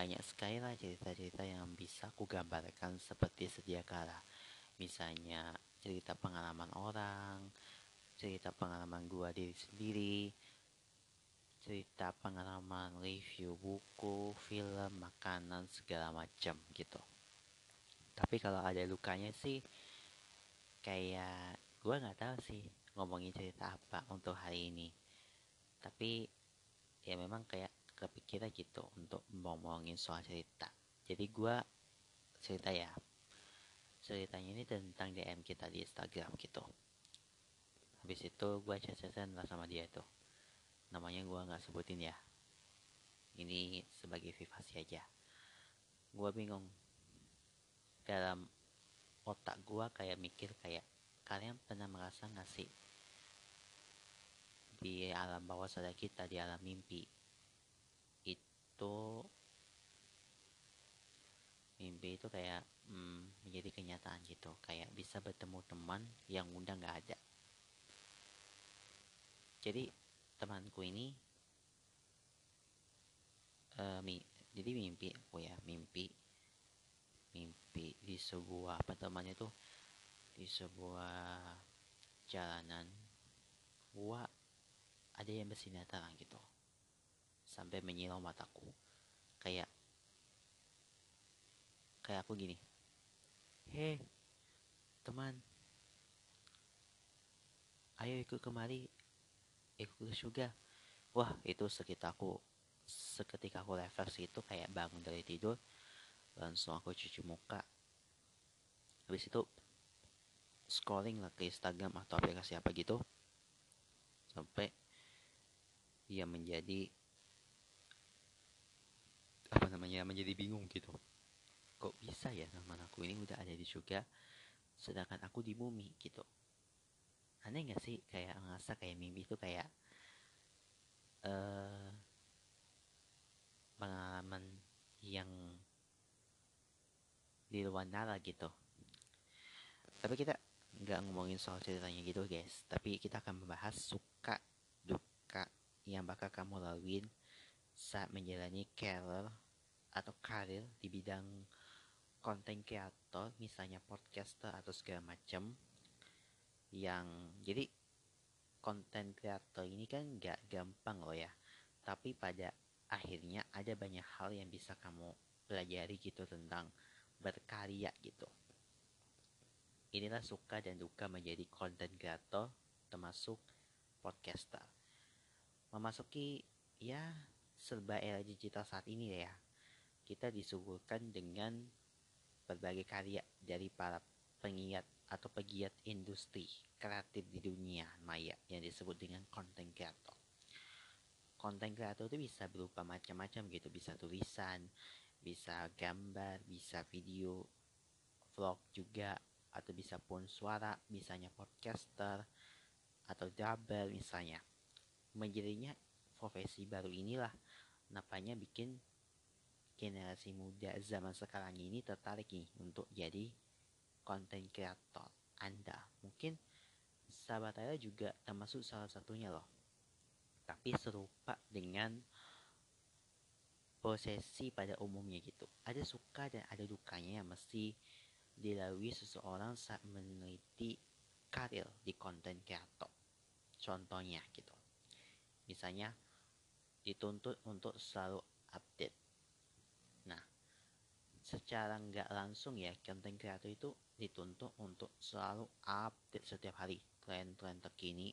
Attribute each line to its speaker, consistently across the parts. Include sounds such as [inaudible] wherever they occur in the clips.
Speaker 1: banyak sekali lah cerita-cerita yang bisa aku gambarkan seperti sedia kala. Misalnya cerita pengalaman orang, cerita pengalaman gua diri sendiri, cerita pengalaman review buku, film, makanan segala macam gitu. Tapi kalau ada lukanya sih kayak gua nggak tahu sih ngomongin cerita apa untuk hari ini. Tapi ya memang kayak kepikiran gitu untuk ngomongin soal cerita. Jadi gua cerita ya. Ceritanya ini tentang DM kita di Instagram gitu. Habis itu gue chat-chatan lah sama dia itu. Namanya gue nggak sebutin ya. Ini sebagai privasi aja. Gue bingung. Dalam otak gue kayak mikir kayak kalian pernah merasa nggak sih di alam bawah sadar kita di alam mimpi itu mimpi itu kayak hmm, menjadi kenyataan gitu. Kayak bisa bertemu teman yang udah nggak ada. Jadi temanku ini uh, mi jadi mimpi aku ya mimpi mimpi di sebuah apa temannya tuh di sebuah jalanan gua ada yang bersinar gitu sampai menyilau mataku. Kayak kayak aku gini. Hei teman. Ayo ikut kemari. Ikut juga wah itu sekitar aku seketika aku refleksi itu kayak bangun dari tidur langsung aku cuci muka. Habis itu scrolling lah ke Instagram atau aplikasi apa gitu sampai ia menjadi namanya menjadi bingung gitu. Kok bisa ya teman aku ini udah ada di juga sedangkan aku di bumi gitu. Aneh gak sih? Kayak ngerasa kayak mimpi itu kayak uh, pengalaman yang di luar nara gitu. Tapi kita nggak ngomongin soal ceritanya gitu guys. Tapi kita akan membahas suka duka yang bakal kamu laluin saat menjalani career atau karir di bidang konten kreator misalnya podcaster atau segala macam yang jadi konten kreator ini kan gak gampang loh ya. Tapi pada akhirnya ada banyak hal yang bisa kamu pelajari gitu tentang berkarya gitu. Inilah suka dan duka menjadi konten kreator termasuk podcaster. Memasuki ya serba era digital saat ini ya kita disuguhkan dengan berbagai karya dari para pengiat atau pegiat industri kreatif di dunia maya yang disebut dengan content creator. Content creator itu bisa berupa macam-macam gitu, bisa tulisan, bisa gambar, bisa video, vlog juga, atau bisa pun suara, misalnya podcaster, atau double misalnya. Menjadinya profesi baru inilah napanya bikin generasi muda zaman sekarang ini tertarik nih untuk jadi konten kreator Anda. Mungkin sahabat saya juga termasuk salah satunya loh. Tapi serupa dengan prosesi pada umumnya gitu. Ada suka dan ada dukanya yang mesti dilalui seseorang saat meneliti karir di konten kreator. Contohnya gitu. Misalnya dituntut untuk selalu update. Secara nggak langsung ya konten kreator itu dituntut untuk selalu update setiap hari tren-tren terkini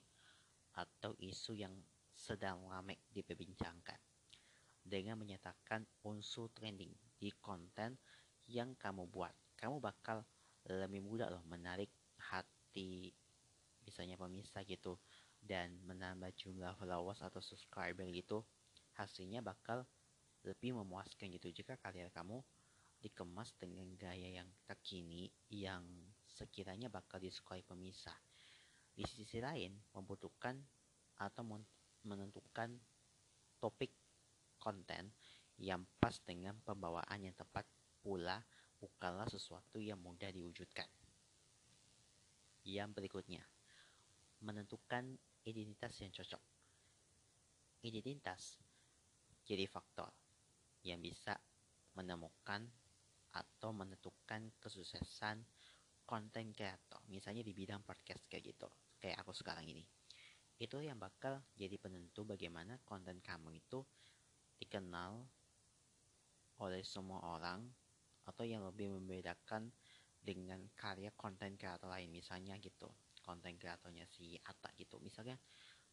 Speaker 1: atau isu yang sedang ramai diperbincangkan dengan menyatakan unsur trending di konten yang kamu buat. Kamu bakal lebih mudah loh menarik hati misalnya pemirsa gitu dan menambah jumlah followers atau subscriber gitu hasilnya bakal lebih memuaskan gitu jika karya kamu dikemas dengan gaya yang terkini yang sekiranya bakal disukai pemisah. Di sisi lain, membutuhkan atau menentukan topik konten yang pas dengan pembawaan yang tepat pula bukanlah sesuatu yang mudah diwujudkan. Yang berikutnya, menentukan identitas yang cocok. Identitas jadi faktor yang bisa menemukan atau menentukan kesuksesan konten kreator. Misalnya di bidang podcast kayak gitu, kayak aku sekarang ini. Itu yang bakal jadi penentu bagaimana konten kamu itu dikenal oleh semua orang atau yang lebih membedakan dengan karya konten kreator lain misalnya gitu konten kreatornya si Ata gitu misalnya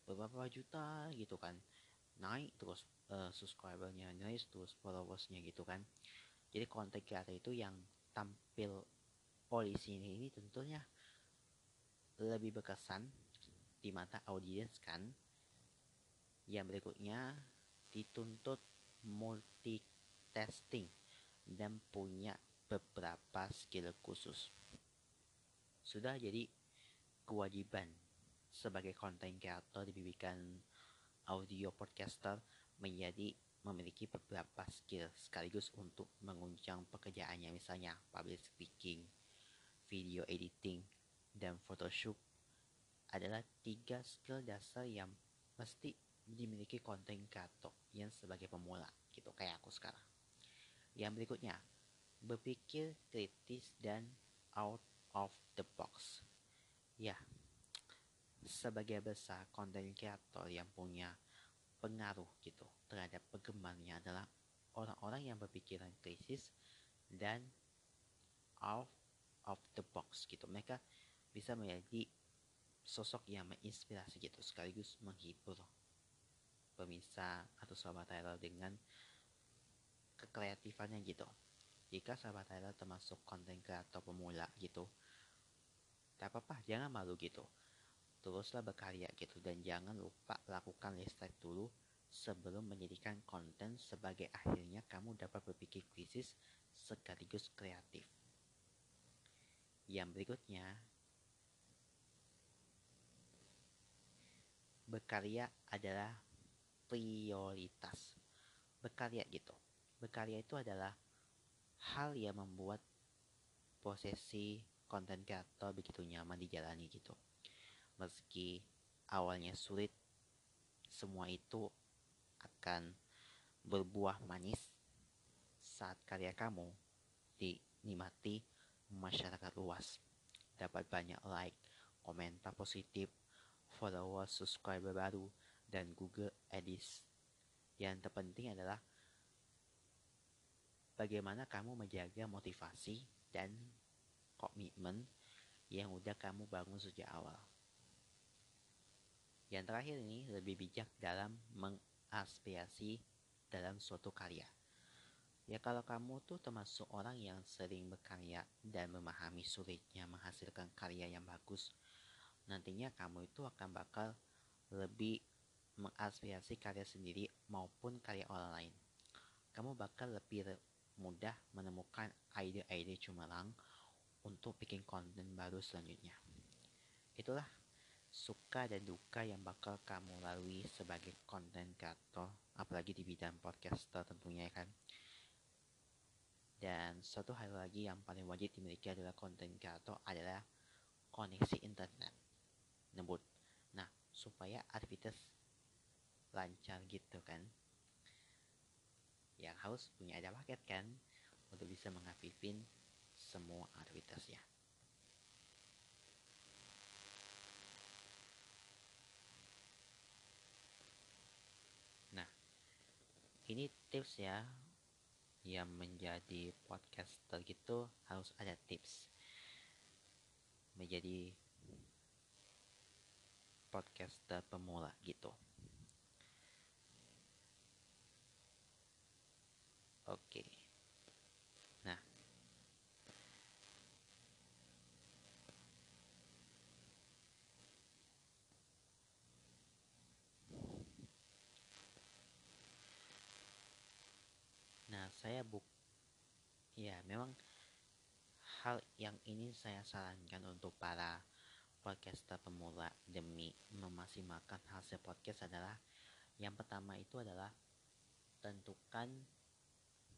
Speaker 1: beberapa juta gitu kan naik terus uh, subscribernya naik terus followersnya gitu kan jadi konten kreator itu yang tampil polisi ini, ini tentunya lebih berkesan di mata audiens kan yang berikutnya dituntut multitasking dan punya beberapa skill khusus. Sudah jadi kewajiban sebagai content creator di audio podcaster menjadi memiliki beberapa skill sekaligus untuk mengunjang pekerjaannya misalnya public speaking, video editing, dan photoshoot adalah tiga skill dasar yang mesti dimiliki content creator yang sebagai pemula gitu kayak aku sekarang. Yang berikutnya, berpikir kritis dan out of the box. Ya, sebagai besar content creator yang punya pengaruh gitu terhadap penggemarnya adalah orang-orang yang berpikiran kritis dan out of the box gitu. Mereka bisa menjadi sosok yang menginspirasi gitu sekaligus menghibur pemirsa atau sahabat Tyler dengan kekreatifannya gitu jika sahabat Tyler termasuk konten kreator pemula gitu tak apa-apa jangan malu gitu teruslah berkarya gitu dan jangan lupa lakukan research dulu sebelum menjadikan konten sebagai akhirnya kamu dapat berpikir krisis sekaligus kreatif. Yang berikutnya berkarya adalah prioritas. Berkarya gitu. Berkarya itu adalah hal yang membuat posisi konten kreator begitu nyaman dijalani gitu. Meski awalnya sulit, semua itu akan berbuah manis saat karya kamu dinikmati masyarakat luas. Dapat banyak like, komentar positif, follower, subscriber baru, dan Google Ads. Yang terpenting adalah bagaimana kamu menjaga motivasi dan komitmen yang udah kamu bangun sejak awal. Yang terakhir ini lebih bijak dalam mengaspirasi dalam suatu karya. Ya kalau kamu tuh termasuk orang yang sering berkarya dan memahami sulitnya menghasilkan karya yang bagus, nantinya kamu itu akan bakal lebih mengaspirasi karya sendiri maupun karya orang lain. Kamu bakal lebih mudah menemukan ide-ide cemerlang untuk bikin konten baru selanjutnya. Itulah suka dan duka yang bakal kamu lalui sebagai konten kreator, apalagi di bidang podcaster tentunya ya kan. Dan satu hal lagi yang paling wajib dimiliki adalah konten kreator adalah koneksi internet. Nebut. Nah, supaya aktivitas lancar gitu kan yang harus punya ada paket kan untuk bisa mengaktifin semua aktivitasnya. Ini tips ya yang menjadi podcaster gitu harus ada tips menjadi podcaster pemula gitu. Oke. Nah. Nah, saya buk ya memang hal yang ini saya sarankan untuk para podcaster pemula demi memaksimalkan hasil podcast adalah yang pertama itu adalah tentukan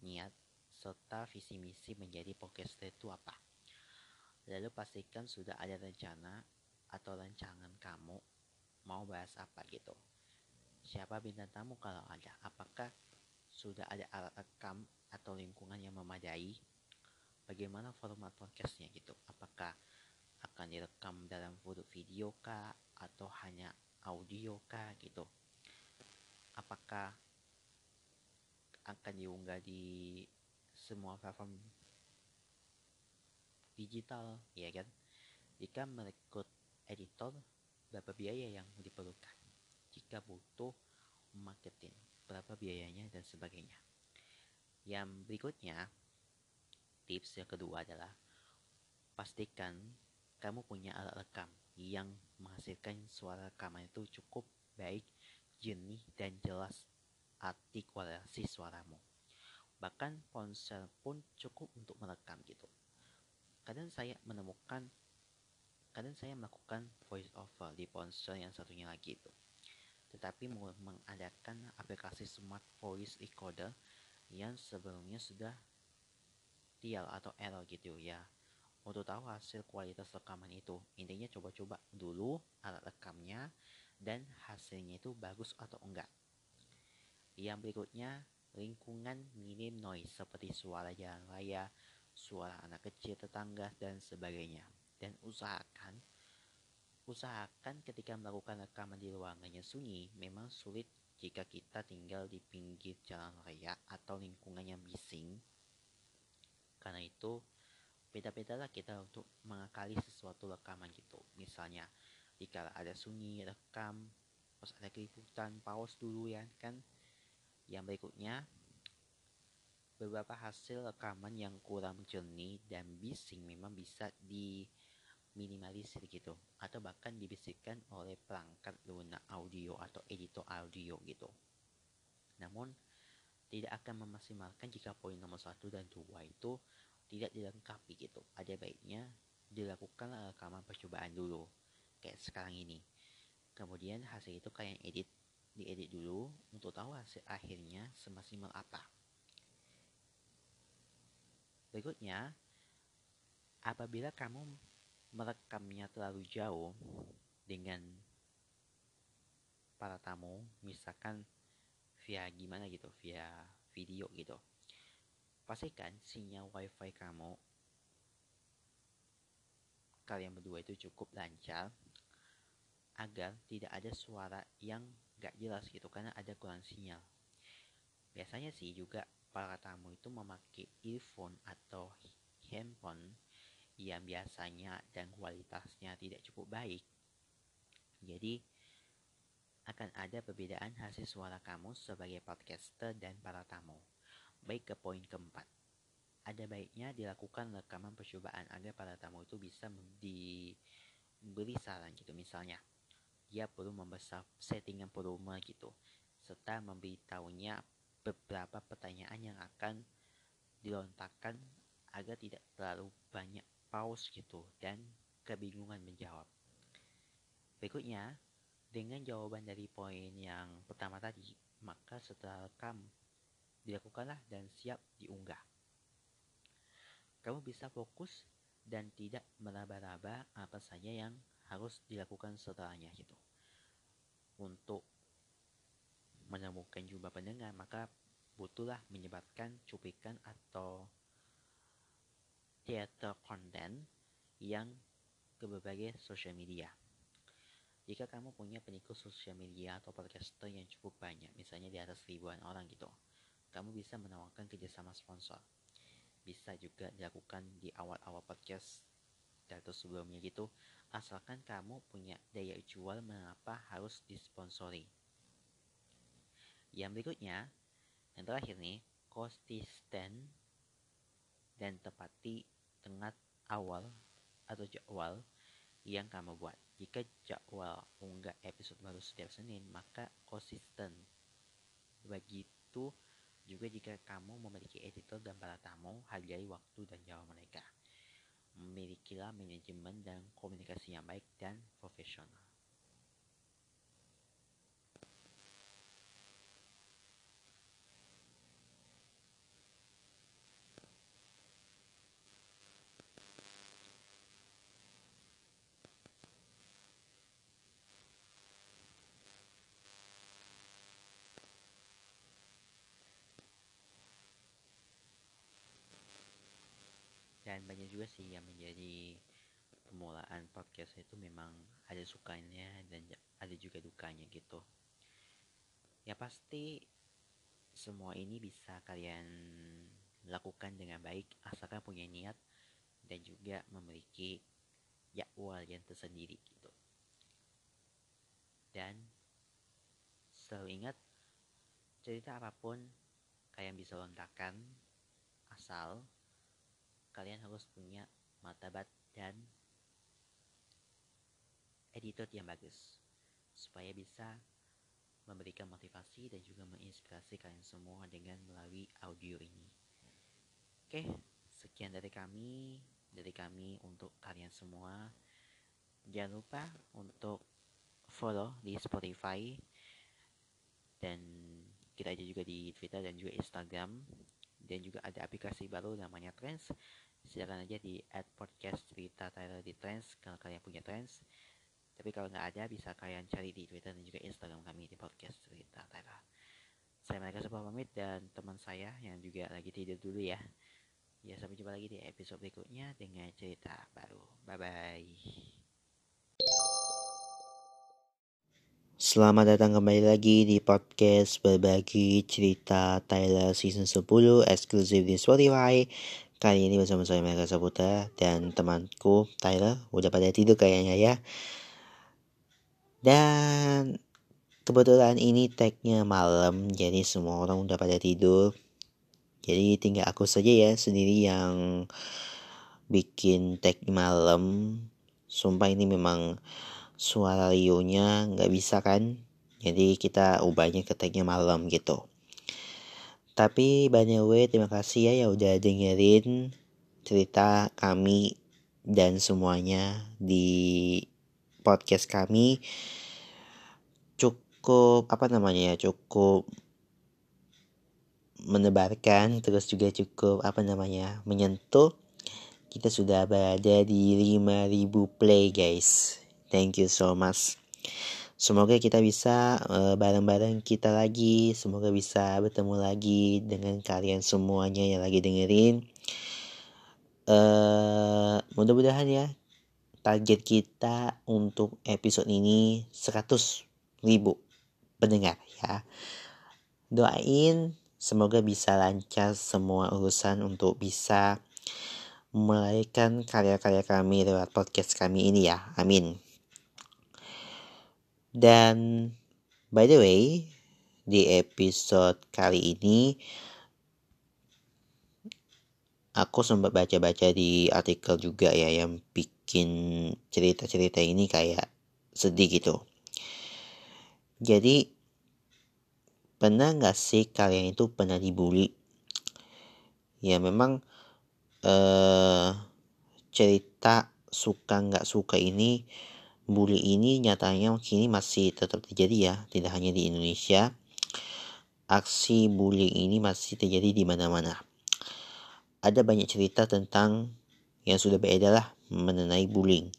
Speaker 1: niat serta visi misi menjadi podcaster itu apa. Lalu pastikan sudah ada rencana atau rancangan kamu mau bahas apa gitu. Siapa bintang tamu kalau ada? Apakah sudah ada alat rekam atau lingkungan yang memadai? Bagaimana format podcastnya gitu? Apakah akan direkam dalam video kah atau hanya audio kah gitu? Apakah akan diunggah di semua platform digital, ya kan? Jika merekrut editor, berapa biaya yang diperlukan? Jika butuh marketing, berapa biayanya dan sebagainya. Yang berikutnya, tips yang kedua adalah pastikan kamu punya alat rekam yang menghasilkan suara rekaman itu cukup baik, jernih, dan jelas artikulasi suaramu. Bahkan ponsel pun cukup untuk merekam gitu kadang saya menemukan kadang saya melakukan voice over di ponsel yang satunya lagi itu tetapi mengadakan aplikasi smart voice recorder yang sebelumnya sudah tial atau error gitu ya. Untuk tahu hasil kualitas rekaman itu intinya coba-coba dulu alat rekamnya dan hasilnya itu bagus atau enggak. Yang berikutnya lingkungan minim noise seperti suara jalan raya suara anak kecil tetangga dan sebagainya. Dan usahakan usahakan ketika melakukan rekaman di ruangan yang sunyi memang sulit jika kita tinggal di pinggir jalan raya atau lingkungan yang bising karena itu beda-bedalah kita untuk mengakali sesuatu rekaman gitu. Misalnya jika ada sunyi rekam pas ada keributan pause dulu ya kan? Yang berikutnya beberapa hasil rekaman yang kurang jernih dan bising memang bisa diminimalisir gitu atau bahkan dibisikkan oleh perangkat lunak audio atau editor audio gitu. Namun tidak akan memaksimalkan jika poin nomor satu dan dua itu tidak dilengkapi gitu. Ada baiknya dilakukan rekaman percobaan dulu kayak sekarang ini. Kemudian hasil itu kalian edit, diedit dulu untuk tahu hasil akhirnya semaksimal apa. Berikutnya, apabila kamu merekamnya terlalu jauh dengan para tamu, misalkan via gimana gitu, via video gitu. Pastikan sinyal wifi kamu kalian berdua itu cukup lancar agar tidak ada suara yang gak jelas gitu karena ada kurang sinyal. Biasanya sih juga para tamu itu memakai earphone atau handphone yang biasanya dan kualitasnya tidak cukup baik. Jadi, akan ada perbedaan hasil suara kamu sebagai podcaster dan para tamu. Baik ke poin keempat. Ada baiknya dilakukan rekaman percobaan agar para tamu itu bisa diberi saran gitu. Misalnya, dia perlu membesar settingan volume gitu. Serta memberitahunya beberapa pertanyaan yang akan dilontarkan agar tidak terlalu banyak pause gitu dan kebingungan menjawab. Berikutnya, dengan jawaban dari poin yang pertama tadi, maka setelah rekam dilakukanlah dan siap diunggah. Kamu bisa fokus dan tidak meraba-raba apa saja yang harus dilakukan setelahnya gitu. Untuk menemukan jumlah pendengar, maka butuhlah menyebarkan cuplikan atau theater content yang ke berbagai sosial media. Jika kamu punya pengikut sosial media atau podcaster yang cukup banyak, misalnya di atas ribuan orang gitu, kamu bisa menawarkan kerjasama sponsor. Bisa juga dilakukan di awal-awal podcast atau sebelumnya gitu, asalkan kamu punya daya jual mengapa harus disponsori. Yang berikutnya, yang terakhir nih, konsisten dan tepati tengah awal atau jadwal yang kamu buat. Jika jadwal unggah episode baru setiap Senin, maka konsisten. Begitu juga jika kamu memiliki editor dan para tamu, hargai waktu dan jawab mereka. Memilikilah manajemen dan komunikasi yang baik dan profesional. Banyak juga sih yang menjadi pemulaan podcast itu memang ada sukanya dan ada juga dukanya gitu. Ya pasti semua ini bisa kalian lakukan dengan baik asalkan punya niat dan juga memiliki jadwal yang tersendiri gitu. Dan selalu ingat cerita apa pun kalian bisa lontarkan asal kalian harus punya martabat dan editor yang bagus supaya bisa memberikan motivasi dan juga menginspirasi kalian semua dengan melalui audio ini. Oke, sekian dari kami, dari kami untuk kalian semua. Jangan lupa untuk follow di Spotify dan kita aja juga di Twitter dan juga Instagram dan juga ada aplikasi baru namanya Trends silakan aja di add podcast cerita Tyler di Trends kalau kalian punya Trends. Tapi kalau nggak ada bisa kalian cari di Twitter dan juga Instagram kami di podcast cerita Tyler saya mereka sebuah pamit dan teman saya yang juga lagi tidur dulu ya. Ya sampai jumpa lagi di episode berikutnya dengan cerita baru. Bye bye
Speaker 2: Selamat datang kembali lagi di podcast berbagi cerita Tyler season 10 eksklusif di Spotify. Kali ini bersama saya Mega Saputra dan temanku Tyler udah pada tidur kayaknya ya. Dan kebetulan ini tagnya malam jadi semua orang udah pada tidur. Jadi tinggal aku saja ya sendiri yang bikin tag malam. Sumpah ini memang suara Rio-nya nggak bisa kan jadi kita ubahnya ke tagnya malam gitu tapi by the way terima kasih ya yang udah dengerin cerita kami dan semuanya di podcast kami. Cukup apa namanya ya cukup menebarkan terus juga cukup apa namanya menyentuh. Kita sudah berada di 5000 play guys. Thank you so much. Semoga kita bisa bareng bareng-bareng kita lagi. Semoga bisa bertemu lagi dengan kalian semuanya yang lagi dengerin. Uh, mudah-mudahan ya target kita untuk episode ini 100 ribu pendengar ya. Doain semoga bisa lancar semua urusan untuk bisa melahirkan karya-karya kami lewat podcast kami ini ya. Amin. Dan by the way, di episode kali ini aku sempat baca-baca di artikel juga ya yang bikin cerita-cerita ini kayak sedih gitu. Jadi pernah nggak sih kalian itu pernah dibully? Ya memang eh, cerita suka nggak suka ini bully ini nyatanya kini masih tetap terjadi ya, tidak hanya di Indonesia. Aksi bullying ini masih terjadi di mana-mana. Ada banyak cerita tentang yang sudah beredar lah mengenai bullying.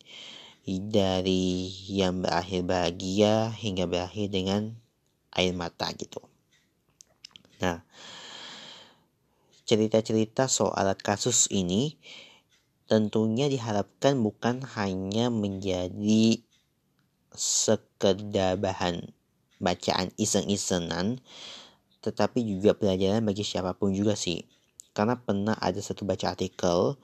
Speaker 2: Dari yang berakhir bahagia hingga berakhir dengan air mata gitu. Nah, cerita-cerita soal kasus ini tentunya diharapkan bukan hanya menjadi sekedar bahan bacaan iseng-isengan tetapi juga pelajaran bagi siapa pun juga sih. Karena pernah ada satu baca artikel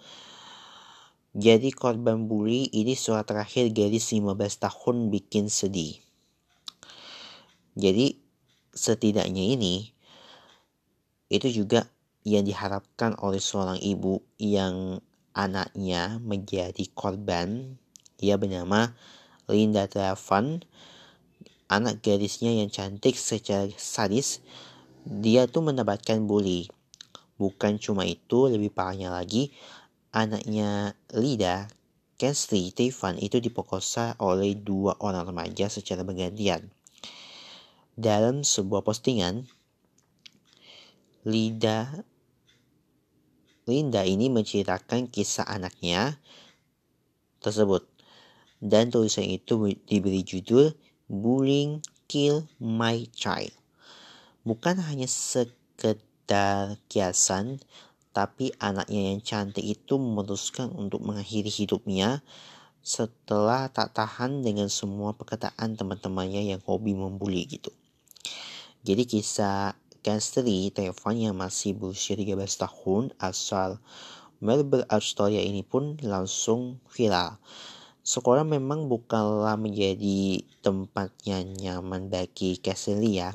Speaker 2: jadi korban bully ini surat terakhir gadis 15 tahun bikin sedih. Jadi setidaknya ini itu juga yang diharapkan oleh seorang ibu yang anaknya menjadi korban. Dia bernama Linda Travan. Anak gadisnya yang cantik secara sadis. Dia tuh mendapatkan bully. Bukan cuma itu, lebih parahnya lagi, anaknya Lida, Kensley Stefan itu diperkosa oleh dua orang remaja secara bergantian. Dalam sebuah postingan, Lida Linda ini menceritakan kisah anaknya tersebut. Dan tulisan itu diberi judul Bullying Kill My Child. Bukan hanya sekedar kiasan, tapi anaknya yang cantik itu memutuskan untuk mengakhiri hidupnya setelah tak tahan dengan semua perkataan teman-temannya yang hobi membuli gitu. Jadi kisah Casterly Tevan yang masih berusia 13 tahun asal Melbourne, Australia ini pun langsung viral. Sekolah memang bukanlah menjadi tempat yang nyaman bagi Casterly ya.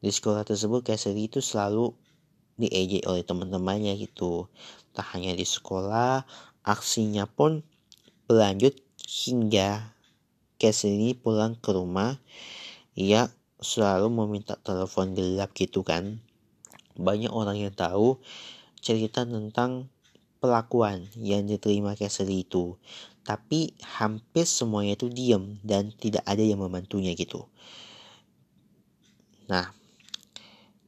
Speaker 2: Di sekolah tersebut Casterly itu selalu diejek oleh teman-temannya gitu. Tak hanya di sekolah, aksinya pun berlanjut hingga Casterly pulang ke rumah. Ia selalu meminta telepon gelap gitu kan. Banyak orang yang tahu cerita tentang pelakuan yang diterima Cassidy itu. Tapi hampir semuanya itu diam dan tidak ada yang membantunya gitu. Nah,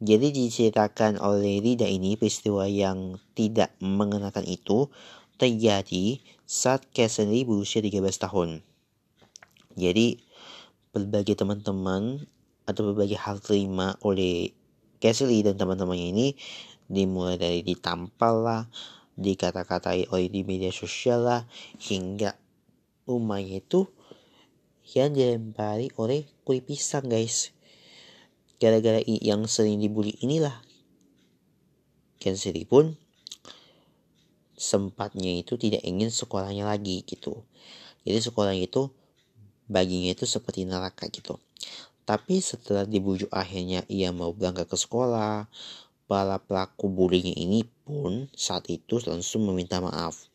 Speaker 2: jadi diceritakan oleh Rida ini peristiwa yang tidak mengenakan itu terjadi saat Cassidy berusia 13 tahun. Jadi berbagai teman-teman atau berbagai hal terima oleh Cassidy dan teman-temannya ini dimulai dari ditampal lah, dikata-katai oleh di media sosial lah, hingga rumahnya itu yang dilempari oleh kulit pisang guys. Gara-gara yang sering dibully inilah Cassidy pun sempatnya itu tidak ingin sekolahnya lagi gitu. Jadi sekolah itu baginya itu seperti neraka gitu. Tapi setelah dibujuk akhirnya ia mau berangkat ke sekolah, para pelaku bullying ini pun saat itu langsung meminta maaf.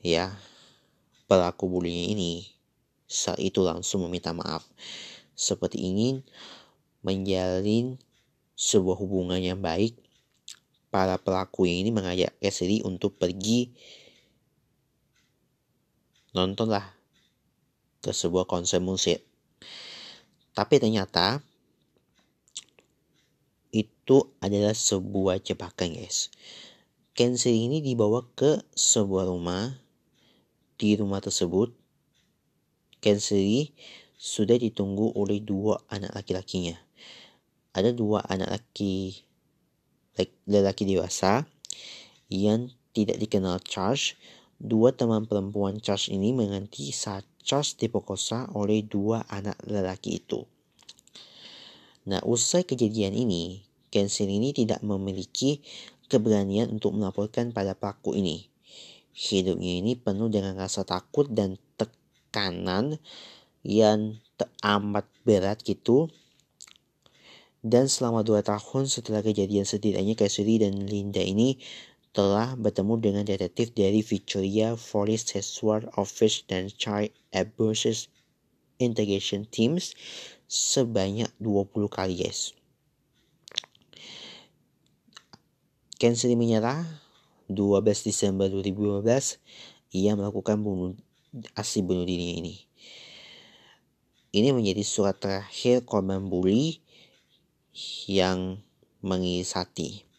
Speaker 2: Ya, pelaku bullying ini saat itu langsung meminta maaf. Seperti ingin menjalin sebuah hubungan yang baik, para pelaku ini mengajak Cassidy untuk pergi nontonlah ke sebuah konser musik. Tapi ternyata itu adalah sebuah jebakan guys. Cancer ini dibawa ke sebuah rumah. Di rumah tersebut, Cancer sudah ditunggu oleh dua anak laki-lakinya. Ada dua anak laki lelaki dewasa yang tidak dikenal Charles. Dua teman perempuan Charles ini menganti saat Charles diperkosa oleh dua anak lelaki itu. Nah, usai kejadian ini, Kensin ini tidak memiliki keberanian untuk melaporkan pada pelaku ini. Hidupnya ini penuh dengan rasa takut dan tekanan yang teramat berat gitu. Dan selama dua tahun setelah kejadian setidaknya Cassidy dan Linda ini telah bertemu dengan detektif dari Victoria Forest Sexual Office dan Child Abuse Integration Teams sebanyak 20 kali guys. Kensri menyerah 12 Desember 2015 ia melakukan bunuh aksi bunuh diri ini. Ini menjadi surat terakhir korban bully yang mengisati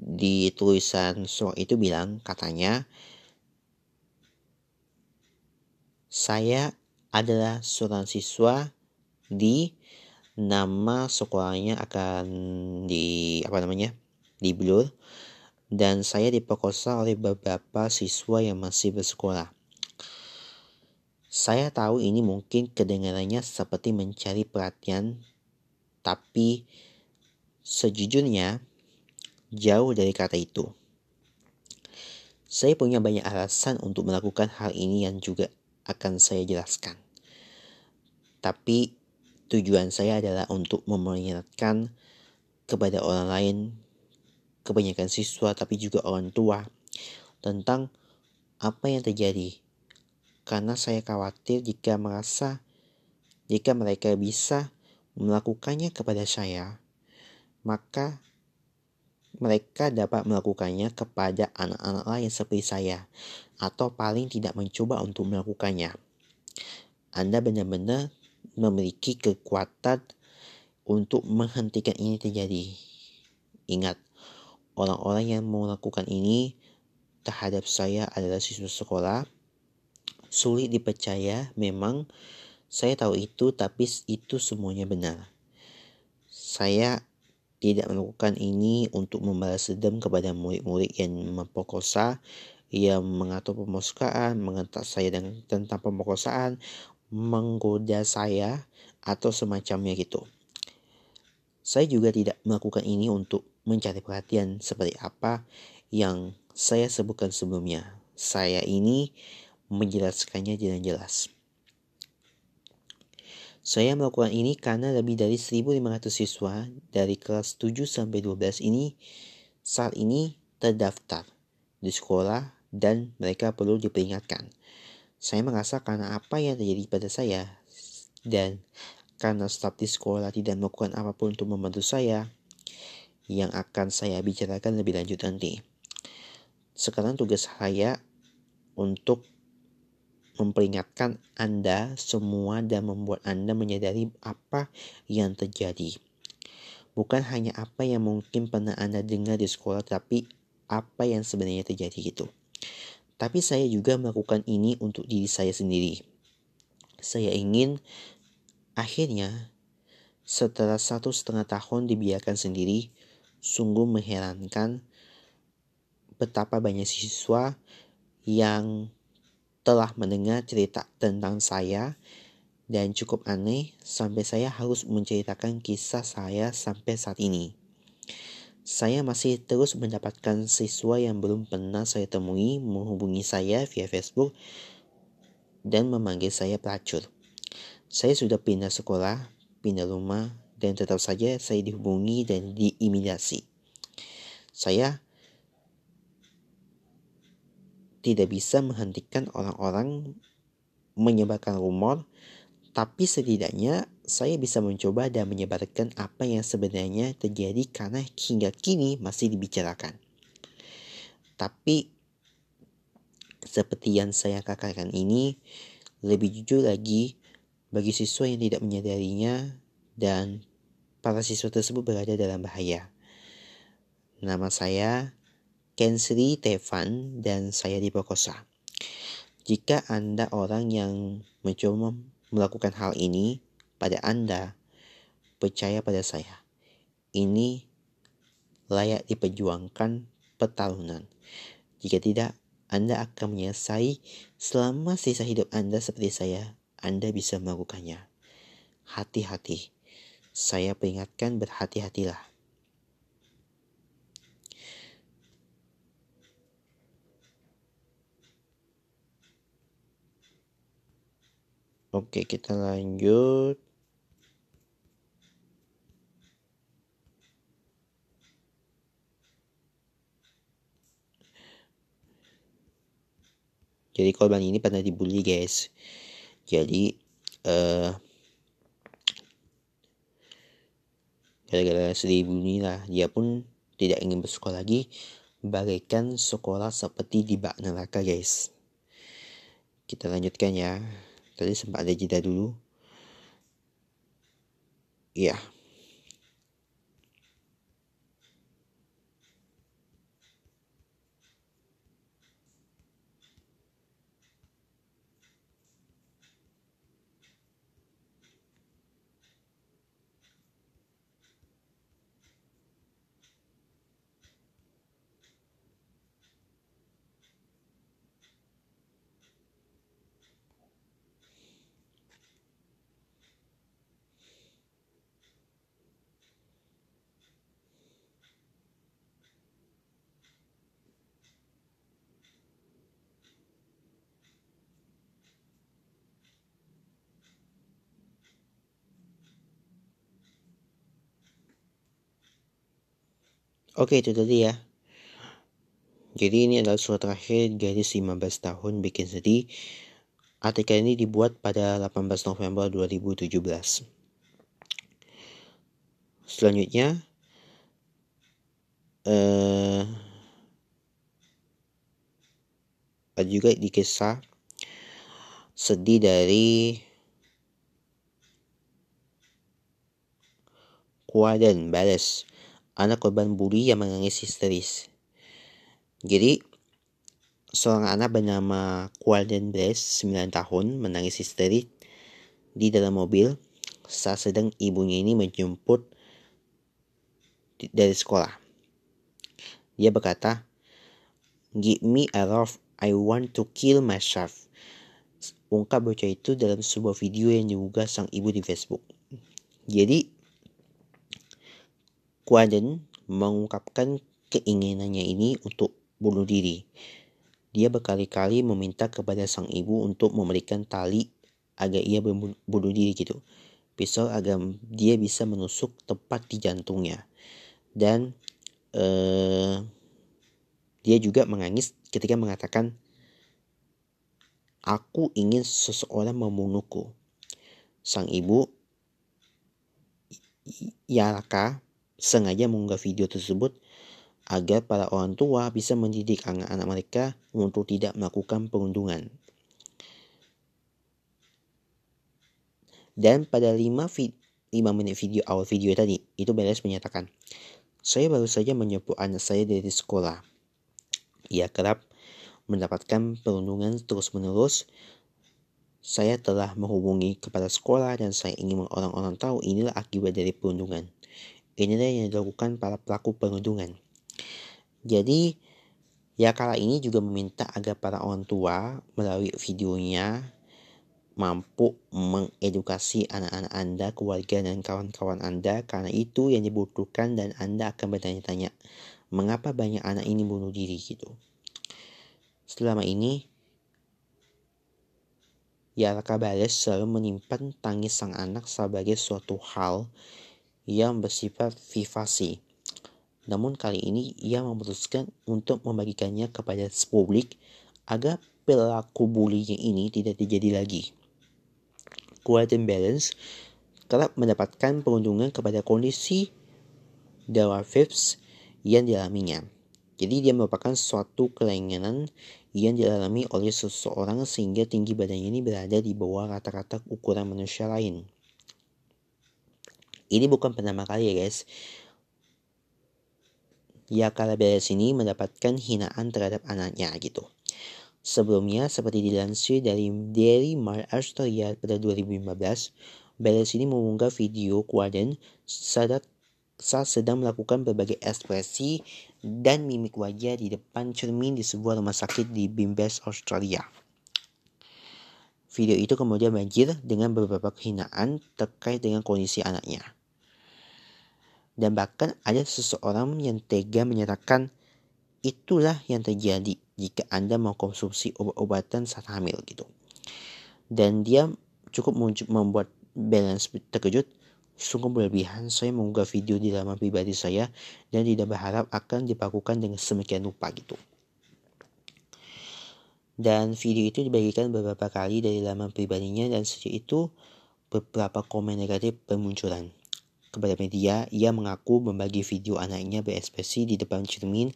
Speaker 2: di tulisan surat itu bilang katanya saya adalah seorang siswa di nama sekolahnya akan di apa namanya di blur dan saya diperkosa oleh beberapa siswa yang masih bersekolah. Saya tahu ini mungkin kedengarannya seperti mencari perhatian, tapi sejujurnya jauh dari kata itu. Saya punya banyak alasan untuk melakukan hal ini yang juga akan saya jelaskan. Tapi tujuan saya adalah untuk memperingatkan kepada orang lain, kebanyakan siswa tapi juga orang tua tentang apa yang terjadi. Karena saya khawatir jika merasa jika mereka bisa melakukannya kepada saya, maka mereka dapat melakukannya kepada anak-anak lain seperti saya, atau paling tidak mencoba untuk melakukannya. Anda benar-benar memiliki kekuatan untuk menghentikan ini terjadi. Ingat, orang-orang yang melakukan ini terhadap saya adalah siswa sekolah. Sulit dipercaya, memang saya tahu itu, tapi itu semuanya benar. Saya tidak melakukan ini untuk membalas dendam kepada murid-murid yang memperkosa, yang mengatur pemerkosaan, mengentak saya dengan tentang pemerkosaan, menggoda saya, atau semacamnya gitu. Saya juga tidak melakukan ini untuk mencari perhatian seperti apa yang saya sebutkan sebelumnya. Saya ini menjelaskannya dengan jelas. Saya melakukan ini karena lebih dari 1.500 siswa dari kelas 7 sampai 12 ini saat ini terdaftar di sekolah dan mereka perlu diperingatkan. Saya merasa karena apa yang terjadi pada saya dan karena staf di sekolah tidak melakukan apa pun untuk membantu saya yang akan saya bicarakan lebih lanjut nanti. Sekarang tugas saya untuk memperingatkan Anda semua dan membuat Anda menyadari apa yang terjadi. Bukan hanya apa yang mungkin pernah Anda dengar di sekolah, tapi apa yang sebenarnya terjadi gitu. Tapi saya juga melakukan ini untuk diri saya sendiri. Saya ingin akhirnya setelah satu setengah tahun dibiarkan sendiri, sungguh mengherankan betapa banyak siswa yang telah mendengar cerita tentang saya dan cukup aneh sampai saya harus menceritakan kisah saya sampai saat ini. Saya masih terus mendapatkan siswa yang belum pernah saya temui menghubungi saya via Facebook dan memanggil saya pelacur. Saya sudah pindah sekolah, pindah rumah, dan tetap saja saya dihubungi dan diimidasi. Saya tidak bisa menghentikan orang-orang menyebarkan rumor, tapi setidaknya saya bisa mencoba dan menyebarkan apa yang sebenarnya terjadi karena hingga kini masih dibicarakan. Tapi seperti yang saya katakan ini, lebih jujur lagi bagi siswa yang tidak menyadarinya dan para siswa tersebut berada dalam bahaya. Nama saya Kensri Tevan dan saya diperkosa. Jika Anda orang yang mencoba melakukan hal ini pada Anda, percaya pada saya. Ini layak diperjuangkan pertarungan. Jika tidak, Anda akan menyelesai selama sisa hidup Anda seperti saya. Anda bisa melakukannya. Hati-hati. Saya peringatkan berhati-hatilah. Oke, kita lanjut. Jadi korban ini pernah dibully guys. Jadi uh, gara-gara sedih dibully lah, dia pun tidak ingin bersekolah lagi, bagaikan sekolah seperti di bak neraka guys. Kita lanjutkan ya. Tadi sempat ada jeda dulu. Iya. Oke itu tadi ya. Jadi ini adalah surat terakhir gadis 15 tahun bikin sedih. Artikel ini dibuat pada 18 November 2017. Selanjutnya, eh, ada juga di kisah sedih dari Kuadan Balas anak korban bully yang menangis histeris jadi seorang anak bernama Kuadan Balas 9 tahun menangis histeris di dalam mobil saat sedang ibunya ini menjemput dari sekolah. Dia berkata, Give me a love, I want to kill myself. Ungkap bocah itu dalam sebuah video yang diunggah sang ibu di Facebook. Jadi, Quaden mengungkapkan keinginannya ini untuk bunuh diri. Dia berkali-kali meminta kepada sang ibu untuk memberikan tali agar ia bunuh diri gitu. Pisau agar dia bisa menusuk tepat di jantungnya. Dan eh, dia juga menangis ketika mengatakan, Aku ingin seseorang membunuhku. Sang ibu, Yaraka, sengaja mengunggah video tersebut agar para orang tua bisa mendidik anak-anak mereka untuk tidak melakukan perundungan. Dan pada 5, 5 menit video awal video tadi, itu Beres menyatakan, saya baru saja menjemput anak saya dari sekolah. Ia kerap mendapatkan perundungan terus-menerus. Saya telah menghubungi kepada sekolah dan saya ingin orang-orang tahu inilah akibat dari perundungan. Inilah yang dilakukan para pelaku perundungan. Jadi, ya kala ini juga meminta agar para orang tua melalui videonya mampu mengedukasi anak-anak Anda, keluarga, dan kawan-kawan Anda karena itu yang dibutuhkan dan Anda akan bertanya-tanya mengapa banyak anak ini bunuh diri gitu. Selama ini, Yaraka Bales selalu menyimpan tangis sang anak sebagai suatu hal yang bersifat vivasi. Namun kali ini ia memutuskan untuk membagikannya kepada publik agar pelaku bulinya ini tidak terjadi lagi. Quantum Balance kerap mendapatkan perundungan kepada kondisi Phipps yang dialaminya. Jadi dia merupakan suatu kelainan yang dialami oleh seseorang sehingga tinggi badannya ini berada di bawah rata-rata ukuran manusia lain. Ini bukan pertama kali ya guys. Ya Beres ini mendapatkan hinaan terhadap anaknya gitu. Sebelumnya, seperti dilansir dari Daily Mail Australia pada 2015, Beres ini mengunggah video Quaden saat, saat sedang melakukan berbagai ekspresi dan mimik wajah di depan cermin di sebuah rumah sakit di Bimbes, Australia. Video itu kemudian banjir dengan beberapa kehinaan terkait dengan kondisi anaknya dan bahkan ada seseorang yang tega menyatakan itulah yang terjadi jika Anda mengkonsumsi obat-obatan saat hamil gitu. Dan dia cukup membuat balance terkejut. Sungguh berlebihan saya mengunggah video di laman pribadi saya dan tidak berharap akan dipakukan dengan semakin lupa gitu. Dan video itu dibagikan beberapa kali dari laman pribadinya dan sejak itu beberapa komen negatif bermunculan. Kepada media, ia mengaku membagi video anaknya berekspresi di depan cermin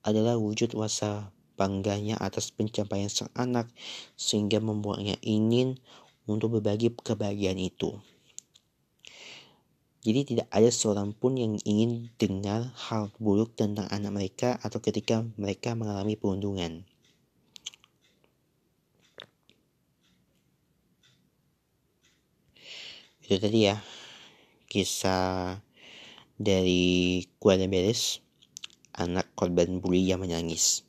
Speaker 2: adalah wujud rasa bangganya atas pencapaian sang anak sehingga membuatnya ingin untuk berbagi kebahagiaan itu. Jadi tidak ada seorang pun yang ingin dengar hal buruk tentang anak mereka atau ketika mereka mengalami perundungan. Itu tadi ya kisah dari Kuala Beres, anak korban bully yang menangis.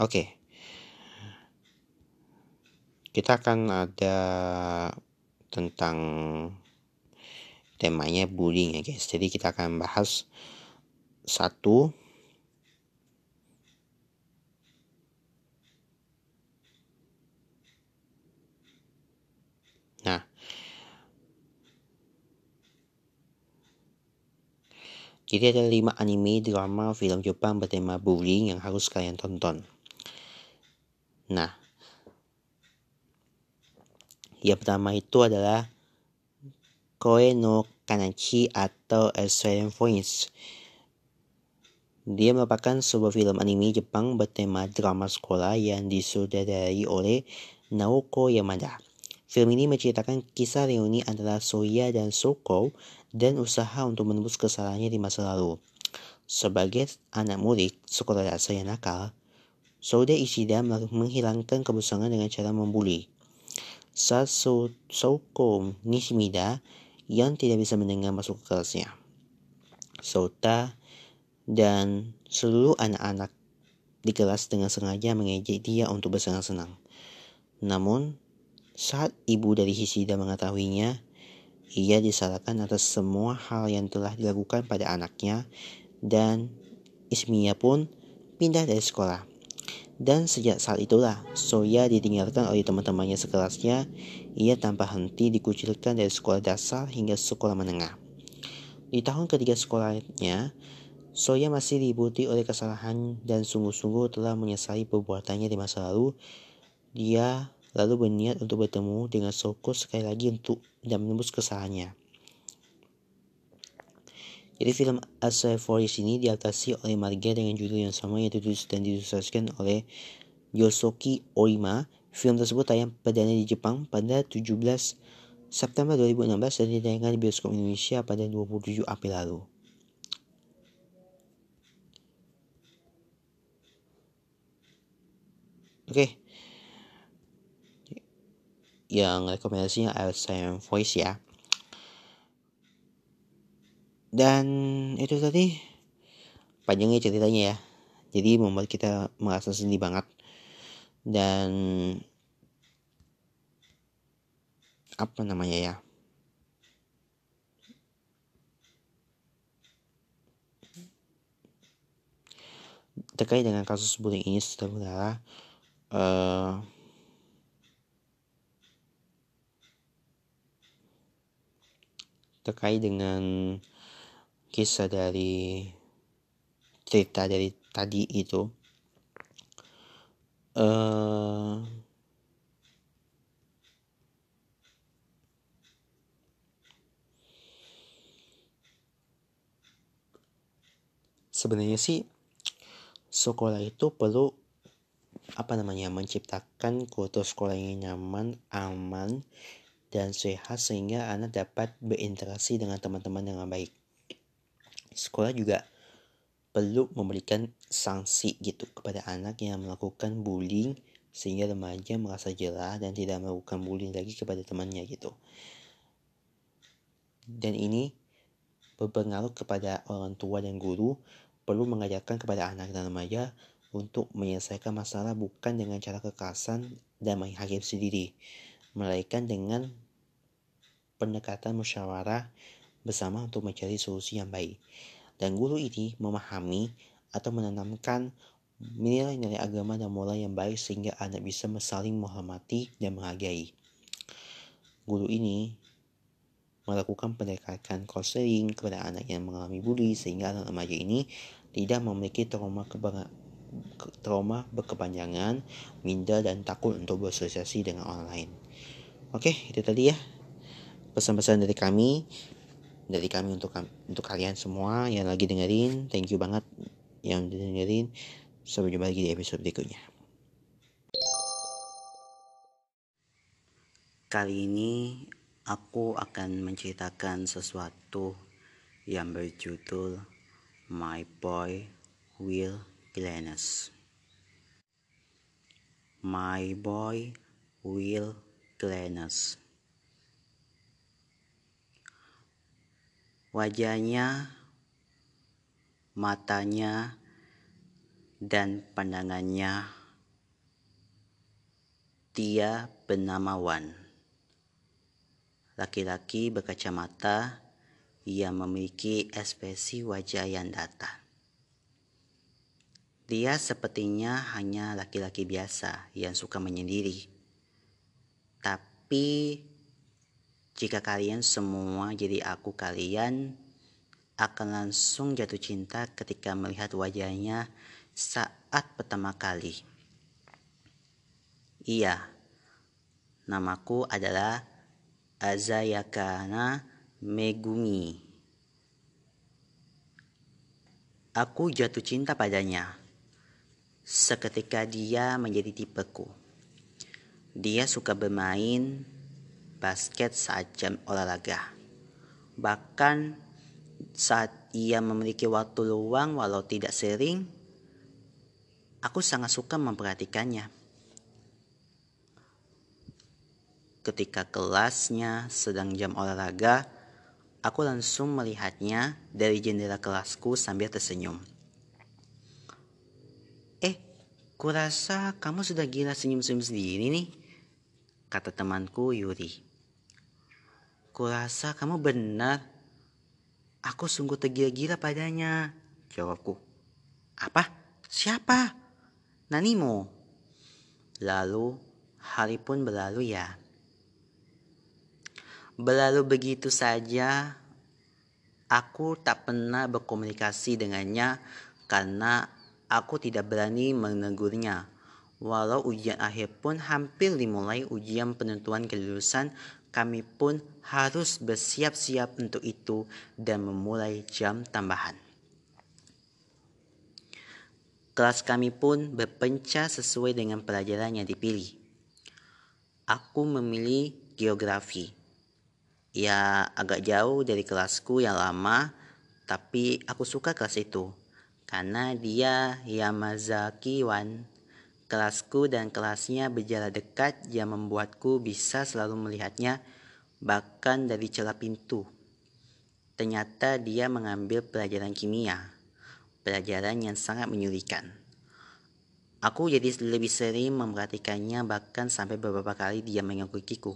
Speaker 2: Oke. Okay. Kita akan ada tentang temanya bullying ya guys. Jadi kita akan bahas satu. Nah, Jadi ada lima anime, drama, film Jepang bertema bullying yang harus kalian tonton. Nah, yang pertama itu adalah Koe no Kanachi atau Australian Voice. Dia merupakan sebuah film anime Jepang bertema drama sekolah yang disutradarai oleh Naoko Yamada. Film ini menceritakan kisah reuni antara Soya dan Soko dan usaha untuk menembus kesalahannya di masa lalu. Sebagai anak murid sekolah dasar yang nakal, Soda Ishida menghilangkan kebosanan dengan cara membuli. Saat Soko Nishimida yang tidak bisa mendengar masuk ke kelasnya. Sota dan seluruh anak-anak di kelas dengan sengaja mengejek dia untuk bersenang-senang. Namun, saat ibu dari Hisida mengetahuinya, ia disalahkan atas semua hal yang telah dilakukan pada anaknya dan Ismiya pun pindah dari sekolah. Dan sejak saat itulah, Soya ditinggalkan oleh teman-temannya sekelasnya. Ia tanpa henti dikucilkan dari sekolah dasar hingga sekolah menengah. Di tahun ketiga sekolahnya, Soya masih dibuti oleh kesalahan dan sungguh-sungguh telah menyesali perbuatannya di masa lalu. Dia lalu berniat untuk bertemu dengan Soko sekali lagi untuk dan menembus kesalahannya. Jadi film Asai Forest ini diadaptasi oleh Marga dengan judul yang sama yaitu dan disukseskan oleh Yosoki Oima. Film tersebut tayang perdana di Jepang pada 17 September 2016 dan ditayangkan di bioskop Indonesia pada 27 April lalu. Oke, okay yang rekomendasinya Alzheimer Voice ya. Dan itu tadi panjangnya ceritanya ya. Jadi membuat kita merasa sedih banget. Dan apa namanya ya? Terkait dengan kasus bullying ini saudara, uh, terkait dengan kisah dari cerita dari tadi itu uh, sebenarnya sih sekolah itu perlu apa namanya menciptakan kultur sekolah yang nyaman, aman, dan sehat sehingga anak dapat berinteraksi dengan teman-teman dengan baik. Sekolah juga perlu memberikan sanksi gitu kepada anak yang melakukan bullying sehingga remaja merasa jelas dan tidak melakukan bullying lagi kepada temannya gitu. Dan ini berpengaruh kepada orang tua dan guru perlu mengajarkan kepada anak dan remaja untuk menyelesaikan masalah bukan dengan cara kekerasan dan menghakimi sendiri, melainkan dengan pendekatan musyawarah bersama untuk mencari solusi yang baik. Dan guru ini memahami atau menanamkan nilai-nilai agama dan moral yang baik sehingga anak bisa saling menghormati dan menghargai. Guru ini melakukan pendekatan konseling kepada anak yang mengalami bully sehingga anak remaja ini tidak memiliki trauma trauma berkepanjangan, minder dan takut untuk bersosialisasi dengan orang lain. Oke, itu tadi ya pesan-pesan dari kami dari kami untuk untuk kalian semua yang lagi dengerin. Thank you banget yang dengerin. Sampai jumpa lagi di episode berikutnya.
Speaker 1: Kali ini aku akan menceritakan sesuatu yang berjudul My Boy Will Glennis. My Boy Will Glennis wajahnya, matanya, dan pandangannya. Dia bernama Wan. Laki-laki berkacamata yang memiliki ekspresi wajah yang datar. Dia sepertinya hanya laki-laki biasa yang suka menyendiri. Tapi jika kalian semua jadi aku kalian
Speaker 3: akan langsung jatuh cinta ketika melihat wajahnya saat pertama kali. Iya, namaku adalah Azayakana Megumi. Aku jatuh cinta padanya. Seketika dia menjadi tipeku. Dia suka bermain basket saat jam olahraga. Bahkan saat ia memiliki waktu luang walau tidak sering, aku sangat suka memperhatikannya. Ketika kelasnya sedang jam olahraga, Aku langsung melihatnya dari jendela kelasku sambil tersenyum. Eh, kurasa kamu sudah gila senyum-senyum sendiri nih, kata temanku Yuri. Kurasa kamu benar. Aku sungguh tergila-gila padanya, jawabku. Apa? Siapa? Nanimo. Lalu hari pun berlalu ya. Berlalu begitu saja, aku tak pernah berkomunikasi dengannya karena aku tidak berani menegurnya. Walau ujian akhir pun hampir dimulai ujian penentuan kelulusan, kami pun harus bersiap-siap untuk itu dan memulai jam tambahan. Kelas kami pun berpencah sesuai dengan pelajaran yang dipilih. Aku memilih geografi ya agak jauh dari kelasku yang lama tapi aku suka kelas itu karena dia Yamazaki Wan kelasku dan kelasnya berjarak dekat yang membuatku bisa selalu melihatnya bahkan dari celah pintu ternyata dia mengambil pelajaran kimia pelajaran yang sangat menyulitkan Aku jadi lebih sering memperhatikannya bahkan sampai beberapa kali dia mengikutiku.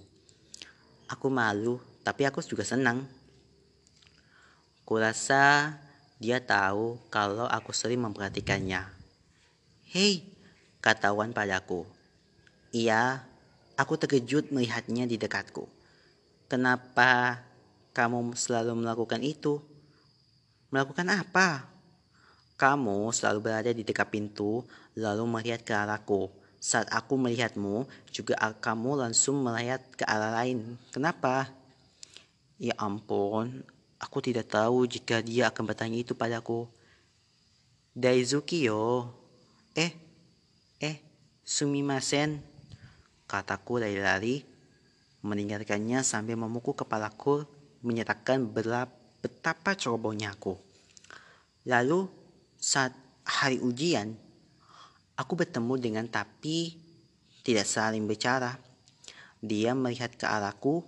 Speaker 3: Aku malu tapi aku juga senang. Kurasa dia tahu kalau aku sering memperhatikannya. Hei, kata Wan padaku. Iya, aku terkejut melihatnya di dekatku. Kenapa kamu selalu melakukan itu? Melakukan apa? Kamu selalu berada di dekat pintu, lalu melihat ke arahku. Saat aku melihatmu, juga kamu langsung melihat ke arah lain. Kenapa? Ya ampun, aku tidak tahu jika dia akan bertanya itu padaku. Daizuki yo. Eh, sumimasen. Kataku lari-lari, meninggalkannya sambil memukul kepalaku, menyatakan betapa cerobohnya aku. Lalu, saat hari ujian, aku bertemu dengan tapi tidak saling bicara. Dia melihat ke arahku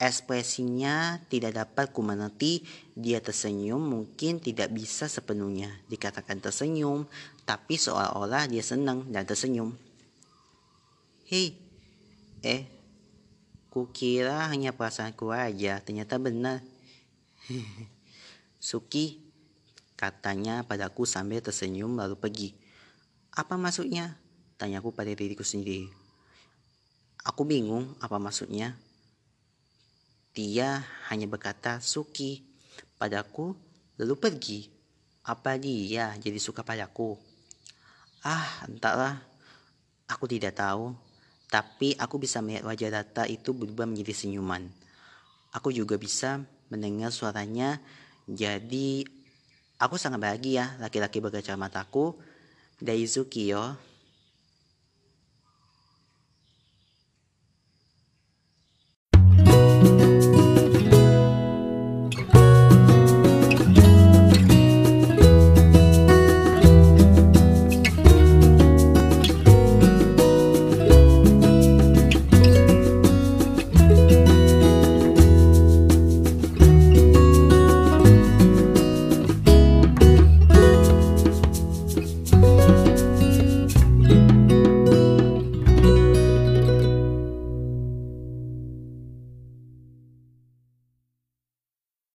Speaker 3: Ekspresinya tidak dapat kumengerti, dia tersenyum mungkin tidak bisa sepenuhnya dikatakan tersenyum, tapi seolah-olah dia senang dan tersenyum. Hei, eh, kukira hanya perasaanku aja, ternyata benar. [laughs] Suki, katanya padaku sambil tersenyum lalu pergi. Apa maksudnya? Tanyaku pada diriku sendiri. Aku bingung apa maksudnya. Dia hanya berkata Suki padaku lalu pergi. Apa dia jadi suka padaku? Ah, entahlah. Aku tidak tahu. Tapi aku bisa melihat wajah Data itu berubah menjadi senyuman. Aku juga bisa mendengar suaranya. Jadi aku sangat bahagia laki-laki berkacamataku. Daizuki yo.